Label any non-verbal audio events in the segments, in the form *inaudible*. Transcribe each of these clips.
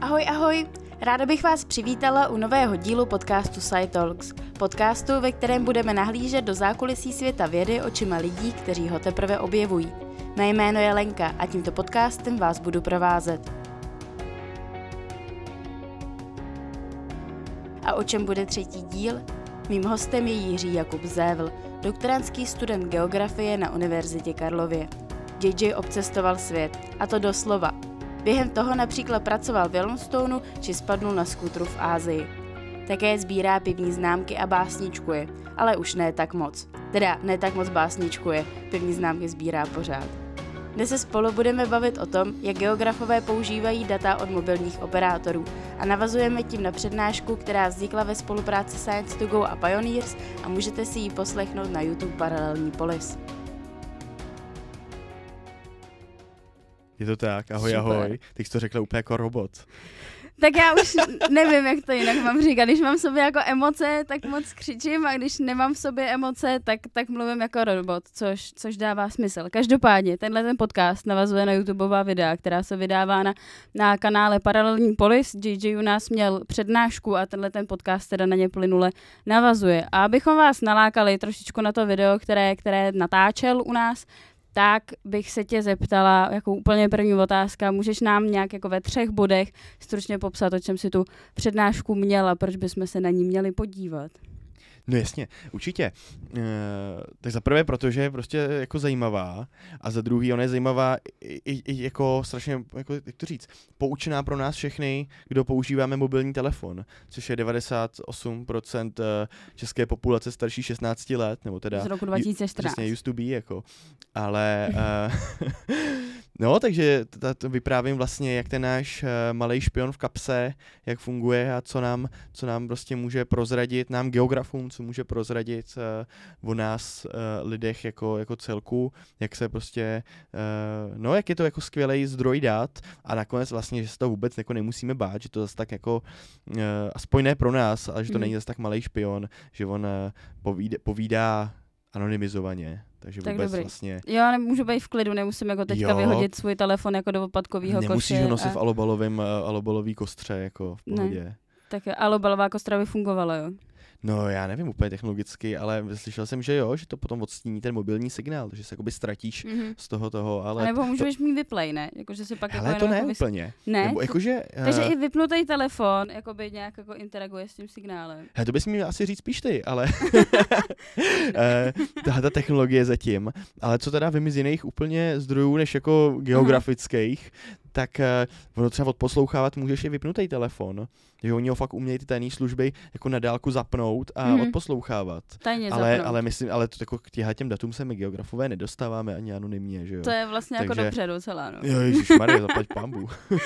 Ahoj, ahoj! Ráda bych vás přivítala u nového dílu podcastu SciTalks. Podcastu, ve kterém budeme nahlížet do zákulisí světa vědy očima lidí, kteří ho teprve objevují. Mé jméno je Lenka a tímto podcastem vás budu provázet. A o čem bude třetí díl? Mým hostem je Jiří Jakub Zévl, doktorantský student geografie na Univerzitě Karlově. JJ obcestoval svět, a to doslova. Během toho například pracoval v Yellowstoneu či spadnul na skútru v Ázii. Také sbírá pivní známky a básničkuje, ale už ne tak moc. Teda ne tak moc básničkuje, pivní známky sbírá pořád. Dnes se spolu budeme bavit o tom, jak geografové používají data od mobilních operátorů a navazujeme tím na přednášku, která vznikla ve spolupráci Science to Go a Pioneers a můžete si ji poslechnout na YouTube Paralelní polis. Je to tak, ahoj, Super. ahoj. Ty jsi to řekla úplně jako robot. Tak já už *laughs* nevím, jak to jinak mám říkat. Když mám v sobě jako emoce, tak moc křičím a když nemám v sobě emoce, tak, tak mluvím jako robot, což, což dává smysl. Každopádně, tenhle ten podcast navazuje na YouTubeová videa, která se vydává na, na kanále Paralelní polis. JJ u nás měl přednášku a tenhle ten podcast teda na ně plynule navazuje. A abychom vás nalákali trošičku na to video, které, které natáčel u nás, tak bych se tě zeptala, jako úplně první otázka, můžeš nám nějak jako ve třech bodech stručně popsat, o čem si tu přednášku měla, proč bychom se na ní měli podívat? No jasně, určitě. E, tak za prvé, protože je prostě jako zajímavá a za druhý ona je zajímavá i, i, i jako strašně, jako, jak to říct, poučená pro nás všechny, kdo používáme mobilní telefon, což je 98% eh, české populace starší 16 let, nebo teda... Z roku 2014. Přesně, used to be, jako. Ale, uh, *laughs* no, takže vyprávím vlastně, jak ten náš uh, malý špion v kapse, jak funguje a co nám, co nám prostě může prozradit, nám geografům, co může prozradit uh, o nás, uh, lidech jako, jako celku, jak se prostě, uh, no, jak je to jako skvělý zdroj dat a nakonec vlastně, že se to vůbec jako nemusíme bát, že to zase tak jako, uh, aspoň ne pro nás, ale že to Mhm. není zase tak malý špion, že on uh, povídá, povídá anonymizovaně, takže Tak vůbec dobrý. vlastně Jo, nemůžu být v klidu, nemusím jako teďka Jo. vyhodit svůj telefon jako do odpadkového nemusíš koše. ho nosit a, v alobalovém, uh, alobalový kostře, jako v Ne. pohodě. Tak alobalová kostra by fungovala, jo. No já nevím úplně technologicky, ale slyšel jsem, že jo, že to potom odstíní ten mobilní signál, že se jakoby ztratíš Mhm. z toho toho, ale... A nebo to, můžeš mít vyplay, ne? Jako, že si pak hele, jako to ne vys- úplně. Ne? Nebo jakože... *laughs* Takže eh, i vypnutý telefon jakoby nějak jako interaguje s tím signálem. Hele, to bys mi měl asi říct spíš ty, ale *laughs* *laughs* eh, tahle ta technologie zatím. Ale co teda vím z jiných úplně zdrojů, než jako geografických, tak eh, ono třeba odposlouchávat můžeš i vypnutý telefon. Že oni ho fakt umějí ty tajné služby jako na dálku zapnout a Mhm. odposlouchávat. Tajně Ale, zapnout. ale myslím, ale to, jako k těm datům se my geografové nedostáváme ani anonymně, že jo? To je vlastně jako Takže- dobře docela, no. Jo, ježišmarja, zaplať *laughs* pambu. *laughs*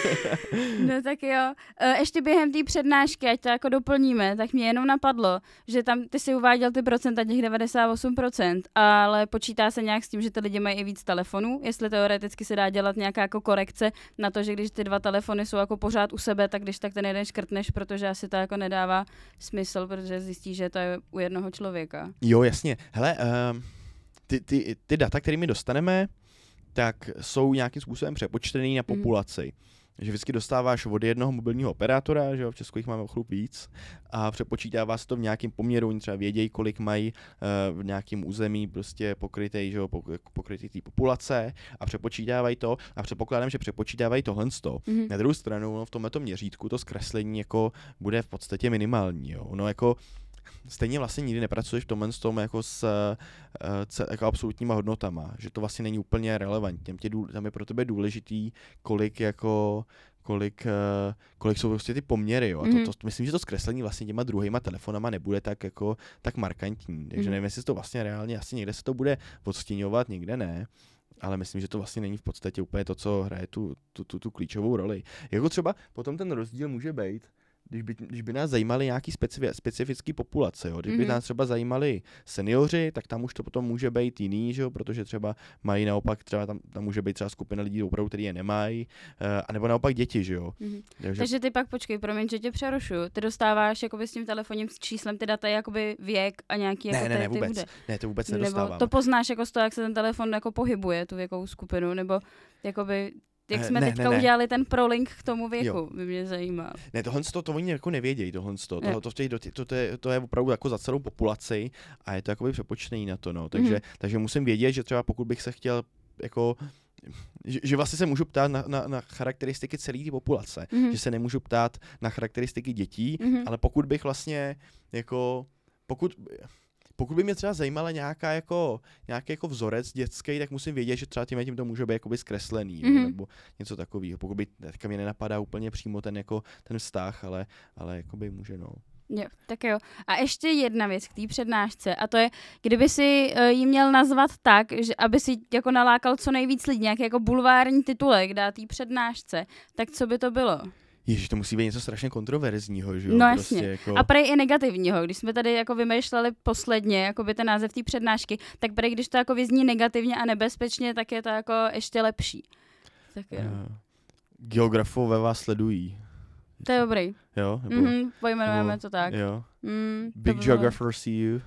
No tak jo. E, Ještě během té přednášky, ať to jako doplníme, tak mě jenom napadlo, že tam ty si uváděl ty procenta, těch 98%, ale počítá se nějak s tím, že ty lidi mají i víc telefonů, jestli teoreticky se dá dělat nějaká jako korekce na to, že když ty dva telefony jsou jako pořád u sebe, tak když tak ten jeden škrtneš, protože asi to jako nedává smysl, protože zjistíš, že to je u jednoho člověka. Jo, jasně. Hele, um, ty, ty, ty data, které my dostaneme, tak jsou nějakým způsobem přepočtený na Mhm. populaci. Že vždycky dostáváš od jednoho mobilního operátora, že jo, v Česku jich máme o chlup víc, a přepočítává se to v nějakém poměru, oni třeba vědějí, kolik mají uh, v nějakém území prostě pokrytej, že jo, pokrytý té populace a přepočítávají to a předpokládám, že přepočítávají tohle z. Mhm. Na druhou stranu, no, v tomto měřítku to zkreslení jako bude v podstatě minimální. Jo. Ono jako stejně vlastně nikdy nepracuješ v tomhle s tom jako s uh, ce, jako absolutníma hodnotama, že to vlastně není úplně relevantní. Tam je pro tebe důležitý, kolik jako kolik, uh, kolik jsou prostě ty poměry, jo. A Mhm. to, to, myslím, že to zkreslení vlastně těma druhýma telefonama nebude tak jako tak markantní. Takže Mhm. nevím, jestli to vlastně reálně, asi někde se to bude odstěňovat, někde ne. Ale myslím, že to vlastně není v podstatě úplně to, co hraje tu, tu, tu, tu klíčovou roli. Jako třeba potom ten rozdíl může být, když by, když by nás zajímaly nějaký specifi, specifický populace, jo? když by Mhm. nás třeba zajímali seniori, tak tam už to potom může být jiný, že jo? protože třeba mají naopak, třeba tam, tam může být třeba skupina lidí opravdu, který je nemají, uh, anebo naopak děti, že jo. Mhm. Takže, Takže ty pak počkej, promiň, že tě přerušuju. Ty dostáváš jakoby s tím telefonním číslem ty data jakoby věk a nějaký ne, jako ne, ne, ty vůbec, bude. ne, to vůbec Nebo nedostávám. to poznáš jako z toho, jak se ten telefon jako pohybuje, tu věkovou skupinu, nebo jakoby jak Eh, jsme ne, teďka ne, ne. udělali ten prolink k tomu věku, Jo. by mě zajímalo. Ne, tohle to, to oni jako nevědějí, tohle to, to, to, to, to, je, to je opravdu jako za celou populaci a je to jakoby přepočtený na to, no, takže, Mhm. mm-hmm. takže musím vědět, že třeba pokud bych se chtěl jako že, že vlastně se můžu ptát na, na, na charakteristiky celé té populace, Mhm. že se nemůžu ptát na charakteristiky dětí, Mhm. ale pokud bych vlastně jako, pokud, pokud by mě třeba zajímala nějaká jako, nějaký jako vzorec dětský, tak musím vědět, že třeba tím tím to může být jakoby zkreslený, Mhm. jo, nebo něco takového. Pokud by, teďka mě nenapadá úplně přímo ten jako ten vztah, ale, ale jakoby může, no. Jo, tak jo. A ještě jedna věc k té přednášce, a to je, kdyby si uh, ji měl nazvat tak, že aby si jako nalákal co nejvíc lidí, nějaký jako bulvární titulek dá té přednášce, tak co by to bylo? Ježíš, to musí být něco strašně kontroverzního, že jo? No prostě jasně. Jako... A prej i negativního, když jsme tady jako vymýšleli posledně, jako by ten název té přednášky, tak prej když to jako vyzní negativně a nebezpečně, tak je to jako ještě lepší. Tak jo. Uh, geografové vás sledují, To je dobrý. jo? Nebo, Mhm, pojmenujeme nebo- to tak. Jo. Mm, to Big bylo- geographer see you.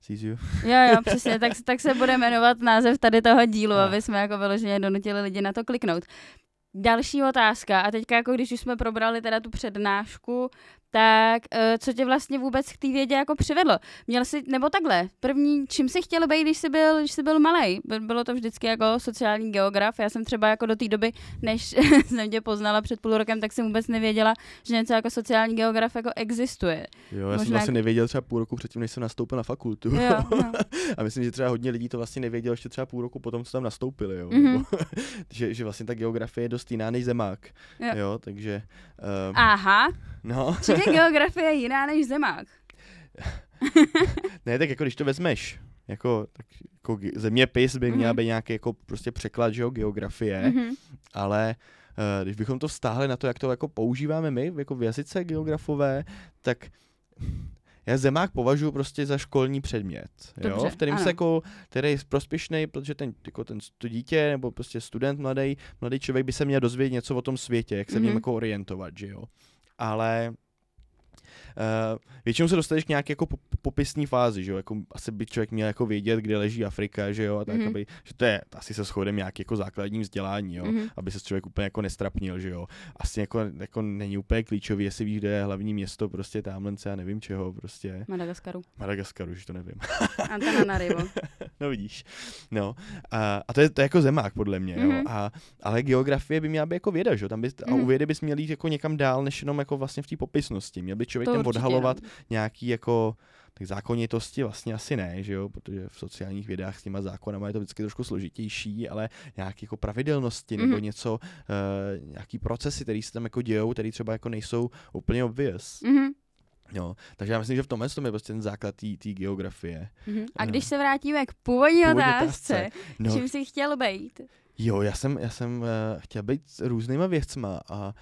Sees you. Jo, jo, přesně, tak, tak se bude jmenovat název tady toho dílu, *laughs* A. aby jsme jako vyloženě donutili lidi na to kliknout. Další otázka, a teďka jako když už jsme probrali teda tu přednášku, tak eh, co tě vlastně vůbec k té vědě jako přivedlo? Měl jsi, nebo takhle, první, čím jsi chtěl být, když jsi byl, když jsi byl malý? Bylo to vždycky jako sociální geograf, já jsem třeba jako do té doby, než *laughs* jsem tě poznala před půl rokem, tak jsem vůbec nevěděla, že něco jako sociální geograf jako existuje. Jo, já jsem Možná vlastně nevěděl třeba půl roku předtím, než jsem nastoupil na fakultu. Jo, no. *laughs* A myslím, že třeba hodně lidí to vlastně nevědělo ještě třeba půl roku potom, co tam nastoupili, jo. Mhm. Nebo, *laughs* že, že vlastně ta geografie je dost jiná než zemák. Jo. Jo, takže, uh, Aha, no, čili geografie je jiná než zemák. *laughs* ne, tak jako když to vezmeš, jako, tak, jako zeměpis by měla Mhm. být nějaký jako prostě překlad, že jo, geografie, Mhm. ale uh, když bychom to vztáhli na to, jak to jako používáme my, jako v jazyce geografové, tak já zemák považuji prostě za školní předmět, jo, Dobře, v kterým ano. se jako, který je prospěšný, protože ten, jako ten to dítě nebo prostě student mladý, mladý člověk by se měl dozvědět něco o tom světě, jak se v něm Mhm. jako orientovat, že jo. Ale Uh, většinou se dostaneš k nějaké jako pop- popisní fázi, že jo, jako asi by člověk měl jako vědět, kde leží Afrika, že jo, a tak, Mhm. aby, že to je asi se shodem nějaký jako základní vzdělání, jo, Mhm. aby se člověk úplně jako nestrapnil, že jo. Asi jako, jako není úplně klíčový, jestli víš, kde je hlavní město, prostě tamhlence, já nevím čeho, prostě Madagaskaru. Madagaskaru, že to nevím. Antananarivo. *laughs* no vidíš. No, a, a to, je, to je jako zemák, podle mě, jo. Mhm. A, ale geografie by měla být jako věda, že jo. Tam by, a u Mhm. vědy bys měl jít jako někam dál, než jenom jako vlastně v té popisnosti. Měl by člověk To tam odhalovat no. nějaký jako tak zákonitosti vlastně asi ne, že jo, protože v sociálních vědách s těma zákonama je to vždycky trošku složitější, ale nějaké jako pravidelnosti nebo Mhm. něco, uh, nějaký procesy, které se tam jako dějou, které třeba jako nejsou úplně obvious. Mhm. Jo. Takže já myslím, že v tomhle tom je prostě ten základ té geografie. Mhm. A když se vrátíme k původní Původní otázce, No, čím jsi chtěl být? Jo, já jsem, já jsem uh, chtěl být s různýma věcma a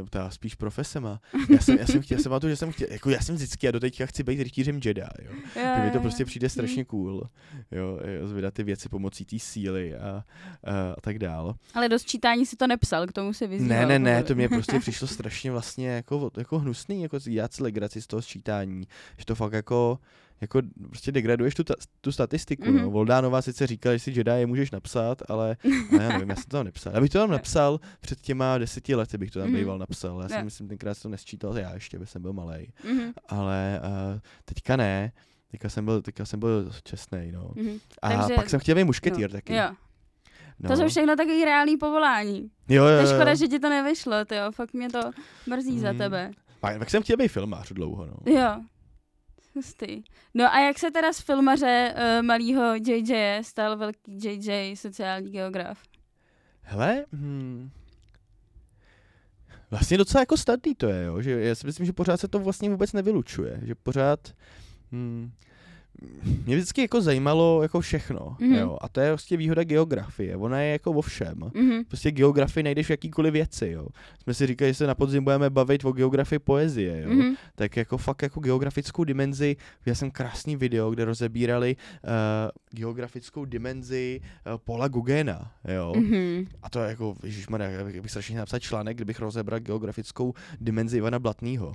uh, teda spíš profesema. Já jsem, já jsem chtěl, já jsem pamatuju, že jsem chtěl, jako já jsem vždycky a doteďka chci být rytířem Jedi, jo. Že mi to prostě přijde strašně cool, jo, jo, zvedat ty věci pomocí té síly a, a, a tak dál. Ale do sčítání si to nepsal, k tomu si vyzýval. Ne, ne, ne, to mě prostě *laughs* přišlo strašně vlastně jako, jako hnusný, jako dělat si legraci z toho sčítání, že to fakt jako, jako prostě degraduješ tu, ta, tu statistiku, mm-hmm. no. Mhm. Voldánová sice říkala, že si Jedi je můžeš napsat, ale, ale já nevím, já jsem to tam nepsal. Já bych to tam napsal před těma deseti lety, bych to tam Mhm. býval napsal. Já si Jo. myslím, tenkrát jsem to nesčítal, já ještě, bych jsem byl malý. Mhm, Ale uh, teďka ne, teďka jsem byl, teďka jsem byl čestný, no. mhm. A Takže- pak jsem chtěl být mušketýr no. taky. Jo, No. to jsou všechno takový reálný povolání. jo, To jo, je jo. škoda, že ti to nevyšlo, jo, fakt mě to mrzí za Mm. tebe. Pak, pak jsem chtěl být filmář dlouho, no. Jo, hustý. No a jak se teda z filmaře uh, malýho JJ stal velký JJ sociální geograf? Hele, hmm, vlastně docela jako snadný to je, jo? že já si myslím, že pořád se to vlastně vůbec nevylučuje, že pořád, hmm, mě vždycky jako zajímalo jako všechno, Mhm. jo, a to je prostě výhoda geografie, ona je jako o všem. Mhm. Prostě geografii najdeš v jakýkoliv věci, jo. Jsme si říkali, že se na podzim budeme bavit o geografii poezie, jo. Mhm. Tak jako fakt jako geografickou dimenzi, viděl jsem krásný video, kde rozebírali uh, geografickou dimenzi uh, Paula Gugena, jo. Mhm. A to je jako, ježišmarja, já bych, já strašně napsat článek, kdybych rozebral geografickou dimenzi Ivana Blatného.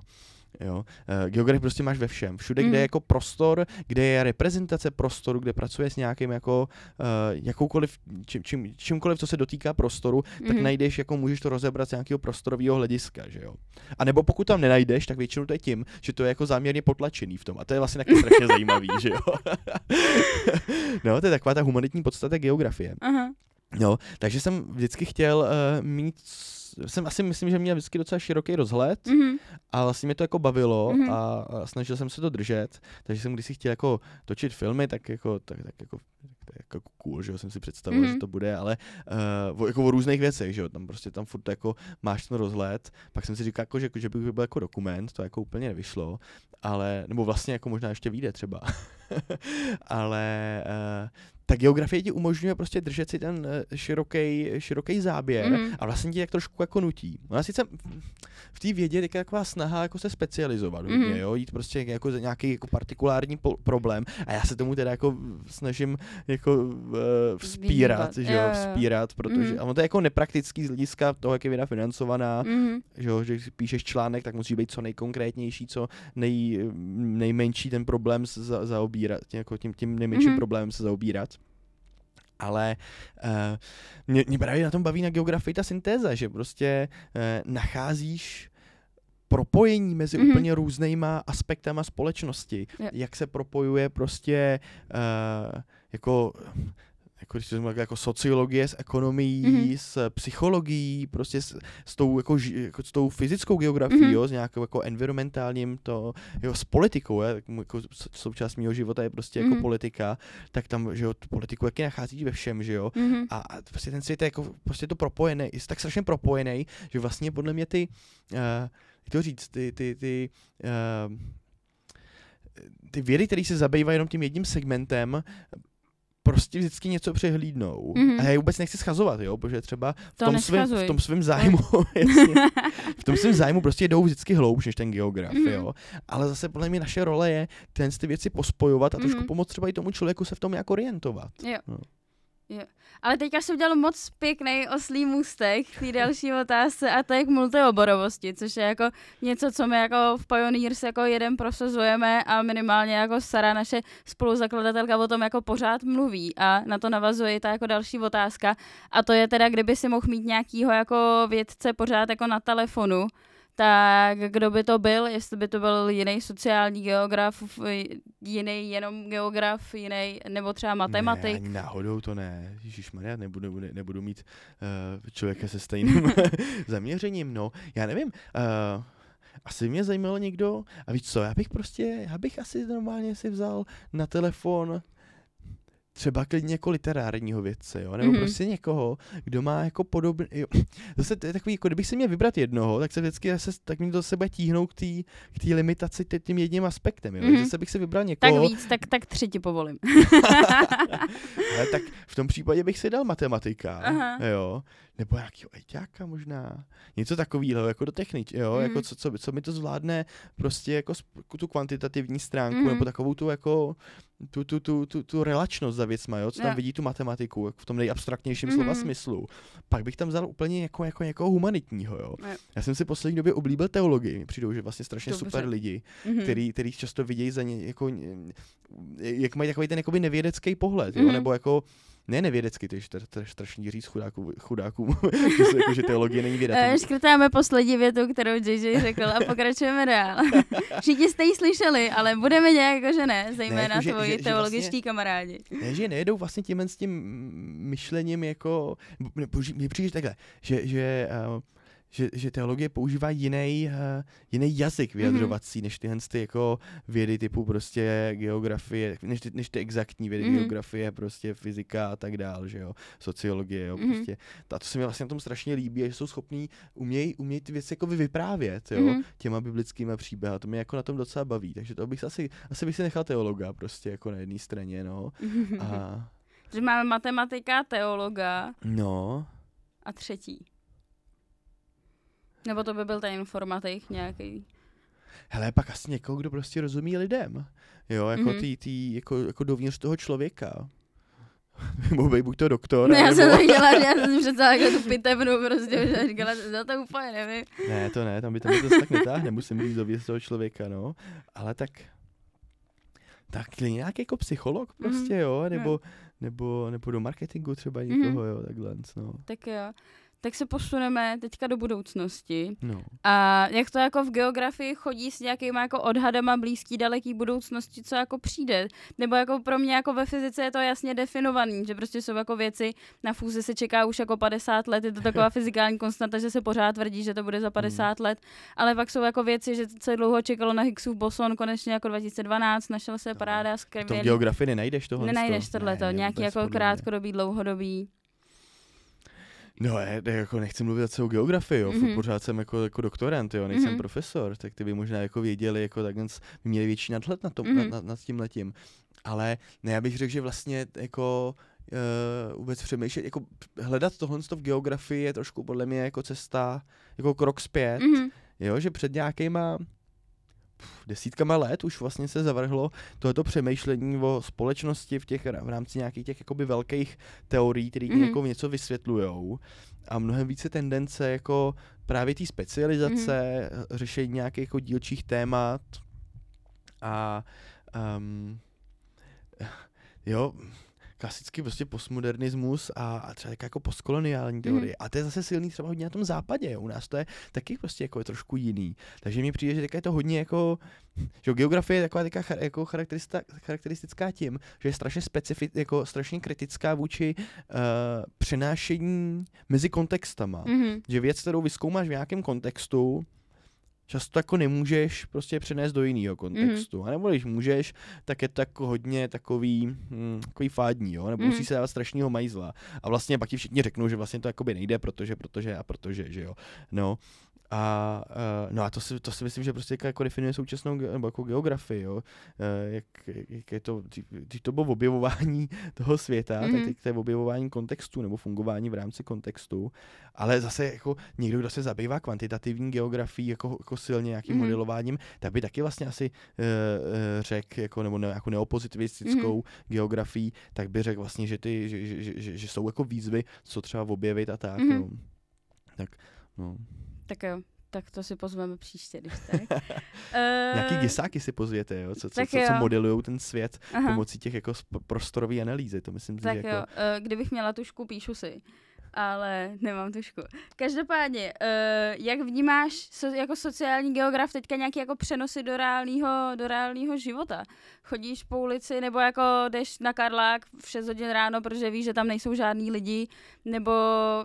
Jo? Uh, geografii prostě máš ve všem. Všude, Mhm. kde je jako prostor, kde je reprezentace prostoru, kde pracuje s nějakým jako uh, jakoukoliv, čím, čím, čímkoliv, co se dotýká prostoru, tak Mhm. najdeš, jako můžeš to rozebrat z nějakého prostorového hlediska, že jo. A nebo pokud tam nenajdeš, tak většinou to je tím, že to je jako záměrně potlačený v tom. A to je vlastně taky strašně zajímavý, *laughs* že jo. *laughs* no, to je taková ta humanitní podstata geografie. Aha. No, takže jsem vždycky chtěl uh, mít, jsem asi myslím, že měl vždycky docela široký rozhled Mhm. a vlastně mě to jako bavilo Mhm. a, a snažil jsem se to držet, takže jsem když si chtěl jako točit filmy, tak jako, tak, tak jako to je jako cool, že jo, jsem si představil, Mhm. že to bude, ale uh, o, jako o různých věcech, že jo, tam prostě tam furt jako máš ten rozhled, pak jsem si říkal, jako, že, že by byl jako dokument, to jako úplně nevyšlo, ale, nebo vlastně jako možná ještě vyjde třeba, *laughs* ale uh, ta geografie ti umožňuje prostě držet si ten široký, široký záběr Mhm. a vlastně ti tak trošku jako nutí. Ona sice v té vědě je taková snaha jako se specializovat hodně, Mhm. jo, jít prostě jako za nějaký jako partikulární po- problém a já se tomu teda jako snažím jako uh, vzpírat, že jo, vzpírat, protože a ono to je jako nepraktický z hlediska toho, jak je věda financovaná, Mhm. že jo, že když píšeš článek, tak musí být co nejkonkrétnější, co nej, nejmenší ten problém se za, zaobírat, jako tím, tím nejmenším Mhm. problémem se zaobírat. Ale uh, mě, mě právě na tom baví na geografii ta syntéza, že prostě uh, nacházíš propojení mezi Mhm. mm-hmm. úplně různýma aspektama společnosti. Jo. Jak se propojuje prostě uh, jako jako, když to takhle, jako sociologie s ekonomií, Mhm. mm-hmm. s psychologií, prostě s, s tou, jako, jako, s tou fyzickou geografií, Mhm. mm-hmm. jo, s nějakou jako environmentálním to, jo, s politikou, je, jako sou- součást mého života je prostě jako Mhm. politika, tak tam, že jo, politiku jaký nacházíš ve všem, že jo, Mhm. a, a prostě ten svět je jako prostě to propojený, je tak strašně propojený, že vlastně podle mě ty, uh, jak to říct, ty, ty, ty, uh, ty vědy, které se zabývají jenom tím jedním segmentem, prostě vždycky něco přehlídnou. Mhm. Mm-hmm. A já je vůbec nechci schazovat, jo, protože třeba v To tom, svém, v tom svém zájmu, *laughs* jasně, *laughs* v tom svém zájmu prostě jdou vždycky hloubš než ten geograf, Mhm. jo. Ale zase podle mě naše role je ten ty věci pospojovat a trošku Mhm. pomoct třeba i tomu člověku se v tom nějak orientovat. Jo. No. Jo. Ale teďka jsem udělal moc pěkný oslý můstek k té *laughs* další otázce a to je k multioborovosti, což je jako něco, co my jako v Pioneers jako jeden prosazujeme a minimálně jako Sara, naše spoluzakladatelka, o tom jako pořád mluví a na to navazuje ta jako další otázka a to je teda, kdyby si mohl mít nějakýho jako vědce pořád jako na telefonu, tak kdo by to byl, jestli by to byl jiný sociální geograf, jiný jenom geograf, jiný nebo třeba matematik. Ne, ani náhodou to ne. Ježíš Maria, nebudu, ne, nebudu mít uh, člověka se stejným *laughs* zaměřením, no. Já nevím, uh, asi mě zajímalo někdo, a víš co, já bych prostě, já bych asi normálně si vzal na telefon třeba klidně jako literárního vědce, jo, nebo Mhm. mm-hmm. prostě někoho, kdo má jako podobný, jo. *sniffs* Zase to je takový, jako kdybych si měl vybrat jednoho, tak se vždycky zase, tak mi to sebe tíhnout k té k tý limitaci tě- tím jedním aspektem, jo. Mhm. Mm-hmm. Zase bych si vybral Tak někoho, víc, tak, tak tři ti povolím. *laughs* ale tak v tom případě bych si dal matematika, Aha. jo, nebo nějakýho ajťáka možná, něco takového, jako do technič, jo, Mhm. jako co, co, co mi to zvládne prostě jako tu kvantitativní stránku, Mhm. nebo takovou tu jako tu, tu, tu, tu, tu relačnost za věcma, jo, co tam Jo. vidí tu matematiku, jako v tom nejabstraktnějším Mhm. slova smyslu. Pak bych tam vzal úplně jako, jako někoho humanitního, jo. Jo. Já jsem si poslední době oblíbil teologii, mi přijdou, že vlastně strašně Dobře. super lidi, Mhm. který, který často vidějí za ně, jako, jak mají takový ten jakoby nevědecký pohled, jo? Mhm. nebo jako ne nevědecký, to je tr- tr- strašný říct chudáků, chudákům, *laughs* že, se- jako, že teologie není věda. Eh, Škrtáme poslední větu, kterou JJ řekl a pokračujeme dál. *laughs* Všichni jste ji slyšeli, ale budeme nějak jako, že ne, zejména jako, že- tvoji že- že teologičtí vlastně- kamarádi. Ne, že nejedou vlastně tím s tím myšlením jako, mi přijde takhle, že, že uh, že, že teologie používá jiný, uh, jiný jazyk vyjadřovací, mm-hmm. než tyhle ty jako vědy typu prostě geografie, než ty, než ty exaktní vědy, Mhm. mm-hmm. geografie, prostě fyzika a tak dál, že jo, sociologie, jo, Mhm. prostě. A to se mi vlastně na tom strašně líbí, že jsou schopní, umějí, umějí ty věci jako vyprávět, jo, Mhm. mm-hmm. těma biblickými příběhy, to mě jako na tom docela baví, takže to bych asi, asi bych si nechal teologa prostě jako na jedné straně, no. *laughs* A, Že máme matematika, teologa no, a třetí. Nebo to by byl ten informatik nějaký. hele, pak asi někoho, kdo prostě rozumí lidem, jo, jako Mhm. mm-hmm. tý, tý, jako, jako dovnitř toho člověka. *laughs* mohl být buď to doktor, Ne, já jsem to chtěla, *laughs* já jsem představila jako tu pitevnu prostě, že říkala, no to úplně nevím. Ne, to ne, tam by tam by to zase tak netáhne, musím říct dověst toho člověka, no. Ale tak, tak nějaký jako psycholog prostě, Mhm. jo, nebo, nebo, nebo do marketingu třeba někoho, jo, takhle, no. Tak jo. Tak se posuneme teďka do budoucnosti. no. A jak to jako v geografii chodí s nějakýma jako odhadama blízký, daleký budoucnosti, co jako přijde? Nebo jako pro mě jako ve fyzice je to jasně definovaný, že prostě jsou jako věci, na fúzi se čeká už jako 50 let, je to taková *laughs* fyzikální konstanta, že se pořád tvrdí, že to bude za 50 let, ale pak jsou jako věci, že se dlouho čekalo na Higgsův boson, konečně jako 2012, našel se paráda, To v skvělý. geografii nenajdeš tohle. Nenajdeš tohleto, Ne, nějaký jako krátkodobý, dlouhodobý. No, je, jako nechci mluvit o celou geografii, jo. Mhm. Mm-hmm. pořád jsem jako, jako doktorant, jo, nejsem Mhm. mm-hmm. profesor, tak ty by možná jako věděli, jako takhle by měli větší nadhled na tom, Mhm. mm-hmm. nad, nad tím letím. Ale ne, já bych řekl, že vlastně jako uh, vůbec přemýšlet, jako hledat tohle v geografii je trošku podle mě jako cesta, jako krok zpět, mm-hmm. Mhm. jo, že před nějakýma desítkama let už vlastně se zavrhlo tohoto přemýšlení o společnosti v těch v rámci nějakých těch jakoby velkých teorií, které mm. jako něco vysvětlujou a mnohem více tendence jako právě té specializace, mm. řešení nějakých jako dílčích témat a um, jo, klasický prostě postmodernismus a, a třeba jako postkoloniální teorie. Mm. A to je zase silný třeba hodně na tom západě. U nás to je taky prostě jako je trošku jiný. Takže mi přijde, že je to hodně jako, *laughs* že geografie je taková teďka char, jako charakteristická, tím, že je strašně specific, jako strašně kritická vůči uh, přenášení mezi kontextama. Mm. Mhm. Že věc, kterou vyzkoumáš v nějakém kontextu, často jako nemůžeš prostě přenést do jiného kontextu. Mm. A nebo když můžeš, tak je to jako hodně takový, hm, takový fádní, jo? nebo Mhm. musí se dávat strašného majzla. A vlastně pak ti všichni řeknou, že vlastně to jakoby nejde, protože, protože a protože, že jo. No. A, uh, no a to si, to si myslím, že prostě jako definuje současnou ge- nebo jako geografii, jo. Uh, jak, jak, je to, když to bylo objevování *laughs* toho světa, mm. tak Mhm. teď to je objevování kontextu nebo fungování v rámci kontextu. Ale zase jako někdo, kdo se zabývá kvantitativní geografií jako, jako silně nějakým Mhm. mm. modelováním, tak by taky vlastně asi uh, řekl, jako, nebo ne, jako neopozitivistickou mm. geografií, tak by řekl vlastně, že, ty, že, že, že, že, jsou jako výzvy, co třeba objevit a tak. Mhm. No. Tak, no. Tak jo, tak to si pozveme příště, když *laughs* tak. *laughs* Nějaký Eh, gisáky si pozvěte, jo? Co, co, co, co modelují ten svět aha, pomocí těch jako prostorové analýzy, to myslím si, Tak že jo, jako... eh, kdybych měla tušku, píšu si. Ale nemám tušku. Každopádně, eh, jak vnímáš so, jako sociální geograf teďka nějaký jako přenosy do reálného, do reálného života? Chodíš po ulici nebo jako jdeš na Karlák v 6 hodin ráno, protože víš, že tam nejsou žádní lidi? Nebo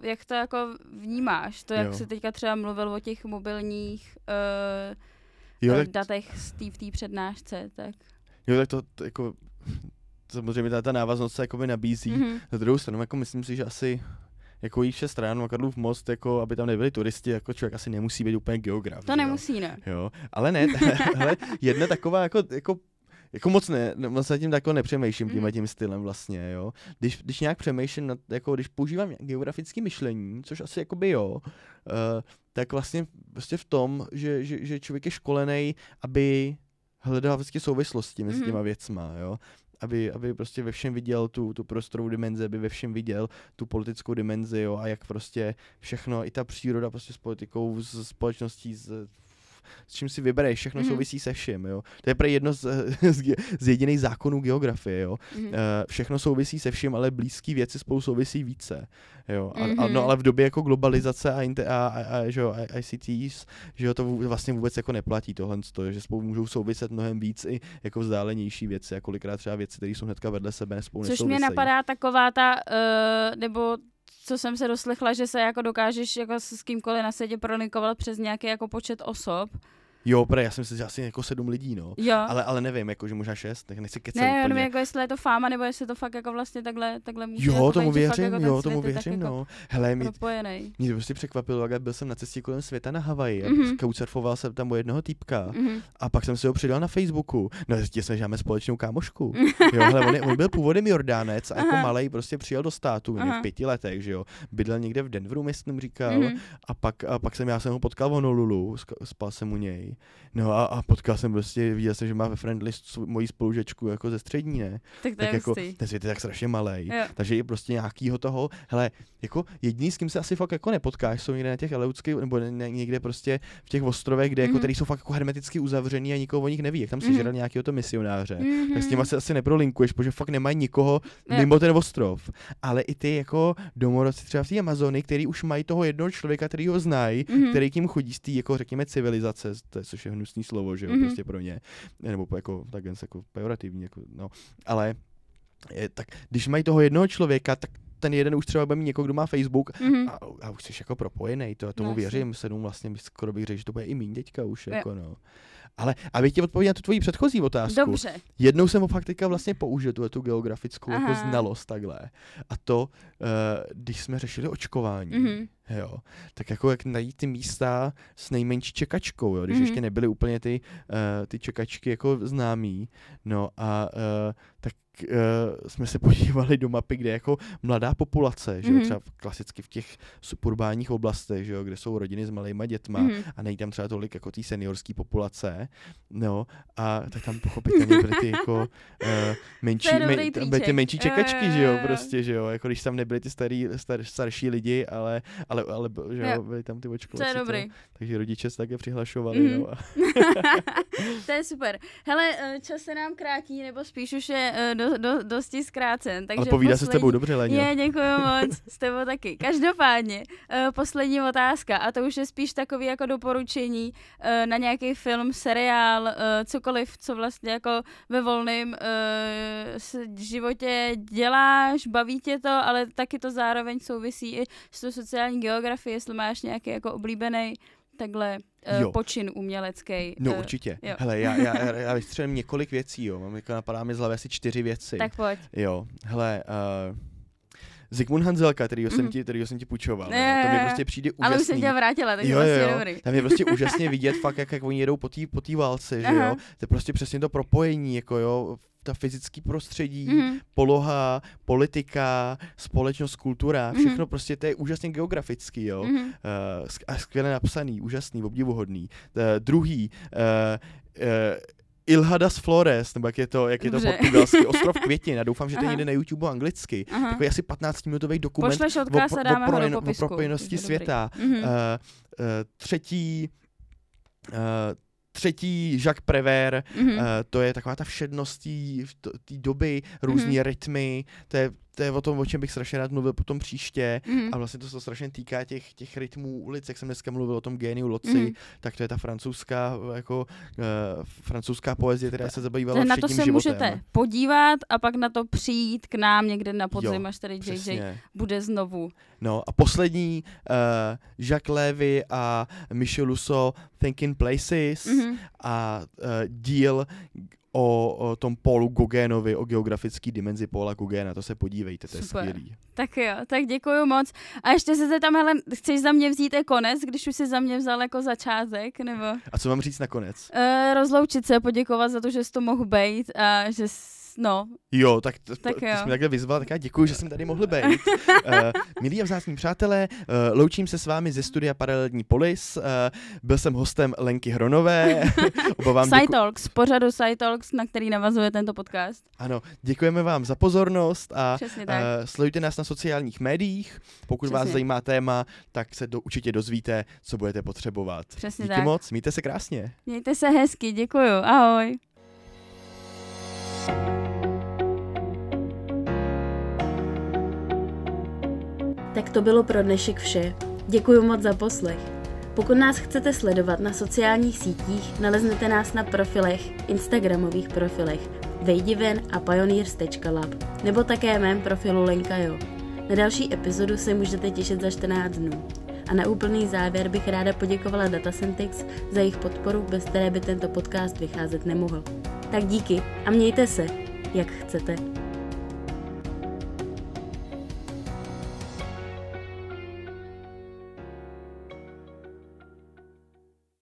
jak to jako vnímáš? To, jak Jo. jsi teďka třeba mluvil o těch mobilních uh, Jo, tak, datech z té v té přednášce, tak... jo, tak to, to jako... Samozřejmě ta, ta návaznost se jakoby nabízí. Mm-hmm. Mhm. Na druhou stranu, jako myslím si, že asi jako jít šest na Karlův most, jako aby tam nebyli turisti, jako člověk asi nemusí být úplně geograf. To jo? nemusí, ne? Jo, ale ne, *laughs* ale jedna taková jako, jako jako moc ne, moc nad tím jako nepřemýšlím tímhle Mhm. tím stylem vlastně, jo. Když, když nějak přemýšlím, nad, jako když používám geografické myšlení, což asi jakoby jo, uh, tak vlastně prostě v tom, že, že, že člověk je školený, aby hledal vždycky souvislosti mezi Mhm. těma věcma, jo. Aby, aby prostě ve všem viděl tu, tu prostorovou dimenzi, aby ve všem viděl tu politickou dimenzi, jo, a jak prostě všechno, i ta příroda prostě s politikou, s společností, s, s čím si vybereš, všechno mm-hmm. souvisí se vším, jo. To je pro jedno z, z, z jediných zákonů geografie, jo. Mhm. Uh, všechno souvisí se vším, ale blízké věci spolu souvisí více, jo. A, a, Mhm. no ale v době jako globalizace a, inte, a, a, a že jo, a- ICTs, že jo, to vlastně vůbec jako neplatí tohle, že spolu můžou souviset mnohem víc i jako vzdálenější věci a kolikrát třeba věci, které jsou hnedka vedle sebe, spolu Což mě napadá taková ta, uh, nebo co jsem se doslechla, že se jako dokážeš jako s kýmkoliv na světě prolinkovat přes nějaký jako počet osob. Jo, pre, já jsem si že asi jako sedm lidí, no. Jo. Ale, ale nevím, jako, že možná šest, tak nechci kecat ne, úplně. jenom jako jestli je to fáma, nebo jestli to fakt jako vlastně takhle, takhle může Jo, jako tomu být, že fakt věřím, jako jo, tomu věřím, jako no. Hele, mě, mě to prostě překvapilo, jak byl jsem na cestě kolem světa na Havaji, Mhm. mm-hmm. couchsurfoval jsem tam u jednoho týpka Mhm. a pak jsem si ho přidal na Facebooku. No zjistil jsem, že máme společnou kámošku. *laughs* jo, hele, on, on byl původem Jordánec a jako malej prostě přijel do státu, v pěti letech, že jo. Bydlel někde v Denveru, myslím, říkal. Mhm. A pak, a pak jsem, já jsem ho potkal v Honolulu, spal jsem u něj. No a, a potkal jsem prostě, viděl jsem, že má ve friendly moji spolužečku jako ze střední, ne? Tak to tak je jako, hustý. ten svět je tak strašně malý. Takže je prostě nějakýho toho, hele, jako jediný, s kým se asi fakt jako nepotkáš, jsou někde na těch Aleutských, nebo ne, ne, někde prostě v těch ostrovech, kde jako, Mhm. který jsou fakt jako hermeticky uzavřený a nikoho o nich neví, jak tam Mhm. sežral nějakého to misionáře. Mhm. Tak s tím se asi neprolinkuješ, protože fakt nemají nikoho Jo. mimo ten ostrov. Ale i ty jako domorodci třeba v té Amazony, který už mají toho jednoho člověka, který ho znají, Mhm. který k ním chodí z té, jako řekněme, civilizace, to je, což je hnusný slovo, že jo, Mhm. prostě pro ně, nebo jako tak jen jako pejorativní, jako, no, ale je, tak když mají toho jednoho člověka, tak ten jeden už třeba bude mít někoho, kdo má Facebook Mhm. a, a už jsi jako propojený, to, tomu No, věřím, sedm vlastně, skoro bych řekl, že to bude i míň teďka už, Jo. jako no. Ale abych ti odpověděl na tu tvoji předchozí otázku. Dobře. Jednou jsem ho fakt teďka vlastně použil, tu, tu geografickou jako znalost takhle. A to, uh, když jsme řešili očkování, Mhm. Jo, tak jako jak najít ty místa s nejmenší čekačkou, jo, když Mhm. ještě nebyly úplně ty, uh, ty čekačky jako známý, no a uh, tak uh, jsme se *laughs* podívali do mapy, kde jako mladá populace, že jo, Mhm. třeba klasicky v těch suburbánních oblastech, že jo, kde jsou rodiny s malýma dětma, Mhm. a nejde tam třeba tolik jako té seniorské populace, no, a tak tam pochopitelně byly ty jako uh, *laughs* menší, men, byly ty menší čekačky, jo, že jo. prostě, že jo, jako když tam nebyly ty starý, star, starší lidi, ale, ale, ale že jo, Jo. byly tam ty To očkovací. je to, dobrý. takže rodiče se také přihlašovali, Mhm. no. A, *laughs* to je super. Hele, eh, čas se nám krátí, nebo spíš už je eh, do, do, dosti zkrácen. Takže ale povídá se s poslední- tebou dobře, Leně. Je, děkuji moc, s tebou taky. Každopádně, uh, poslední otázka, a to už je spíš takový jako doporučení na nějaký film, seriál, cokoliv, co vlastně jako ve volném životě děláš, baví tě to, ale taky to zároveň souvisí i s tou sociální geografií, jestli máš nějaký jako oblíbený takhle Jo. uh, počin umělecký. No eh, určitě. jo. Hele, já, já, já, *laughs* já vystřelím několik věcí, jo. Mám jako napadá mi z hlavy asi čtyři věci. Tak pojď. Jo, hele, uh, Zygmunt Hanzelka, kterýho, jsem Mhm. ti, kterýho jsem ti půjčoval, Jo, jo, to mi prostě přijde úžasný. Ale už jsem tě vrátila, takže jo, vlastně jo. dobrý. Tam je prostě *laughs* úžasně vidět fakt, jak, jak oni jedou po té po té válce, že Aha. jo. To je prostě přesně to propojení, jako jo, ta fyzické prostředí, Mhm. poloha, politika, společnost, kultura, Mhm. všechno prostě to je úžasně geografický, jo. Mhm. Uh, a skvěle napsaný, úžasný, obdivuhodný. Uh, druhý, uh, uh, Ilha das Flores, nebo jak je to, jak je to Dobře. portugalský, *laughs* ostrov květin, a doufám, že to je někde na YouTube anglicky. Aha. Takový asi 15-minutový dokument Pošleš odkaz ho do popisku. propojenosti světa. Uh, uh, třetí, uh, třetí Jacques Prévert, Mhm. uh, to je taková ta všednost té doby, různý Mhm. rytmy, to je, to je o tom, o čem bych strašně rád mluvil potom příště. Mhm. A vlastně to se strašně týká těch, těch rytmů ulic, jak jsem dneska mluvil o tom géniu Loci, Mhm. tak to je ta francouzská, jako, uh, francouzská poezie, která se zabývala Takže na to se životem. můžete podívat a pak na to přijít k nám někde na podzim, Jo, až tady JJ bude znovu. No a poslední, uh, Jacques Levy a Michel Lusso, Thinking Places Mhm. a uh, díl o, o tom Paulu Gogénovi, o geografické dimenzi Paula Gogéna, to se podívejte, to je Super. skvělý. Tak jo, tak děkuji moc. A ještě se tam, hele, chceš za mě vzít i konec, když už jsi za mě vzal jako začátek, nebo A co mám říct nakonec? uh, rozloučit se, poděkovat za to, že jsi to mohl být a že jsi, no, Jo, tak, t- Tak jo. jsi takhle vyzval, tak já děkuji, že jsem tady mohl být. uh, *laughs* milí a vzácní přátelé, uh, loučím se s vámi ze studia Paralelní polis. Uh, byl jsem hostem Lenky Hronové. *laughs* Side děku- Talks, pořadu Talks, na který navazuje tento podcast. ano, děkujeme vám za pozornost a Přesně tak. Uh, sledujte nás na sociálních médiích. Pokud vás Přesně. zajímá téma, tak se do, určitě dozvíte, co budete potřebovat. Přesně Díky tak. moc, mějte se krásně. Mějte se hezky, děkuju, ahoj. Tak to bylo pro dnešek vše. Děkuji moc za poslech. Pokud nás chcete sledovat na sociálních sítích, naleznete nás na profilech, Instagramových profilech vejdiven a pioneers.lab nebo také mém profilu Lenka Jo. Na další epizodu se můžete těšit za 14 dnů. A na úplný závěr bych ráda poděkovala Datasyntex za jejich podporu, bez které by tento podcast vycházet nemohl. Tak díky a mějte se, jak chcete.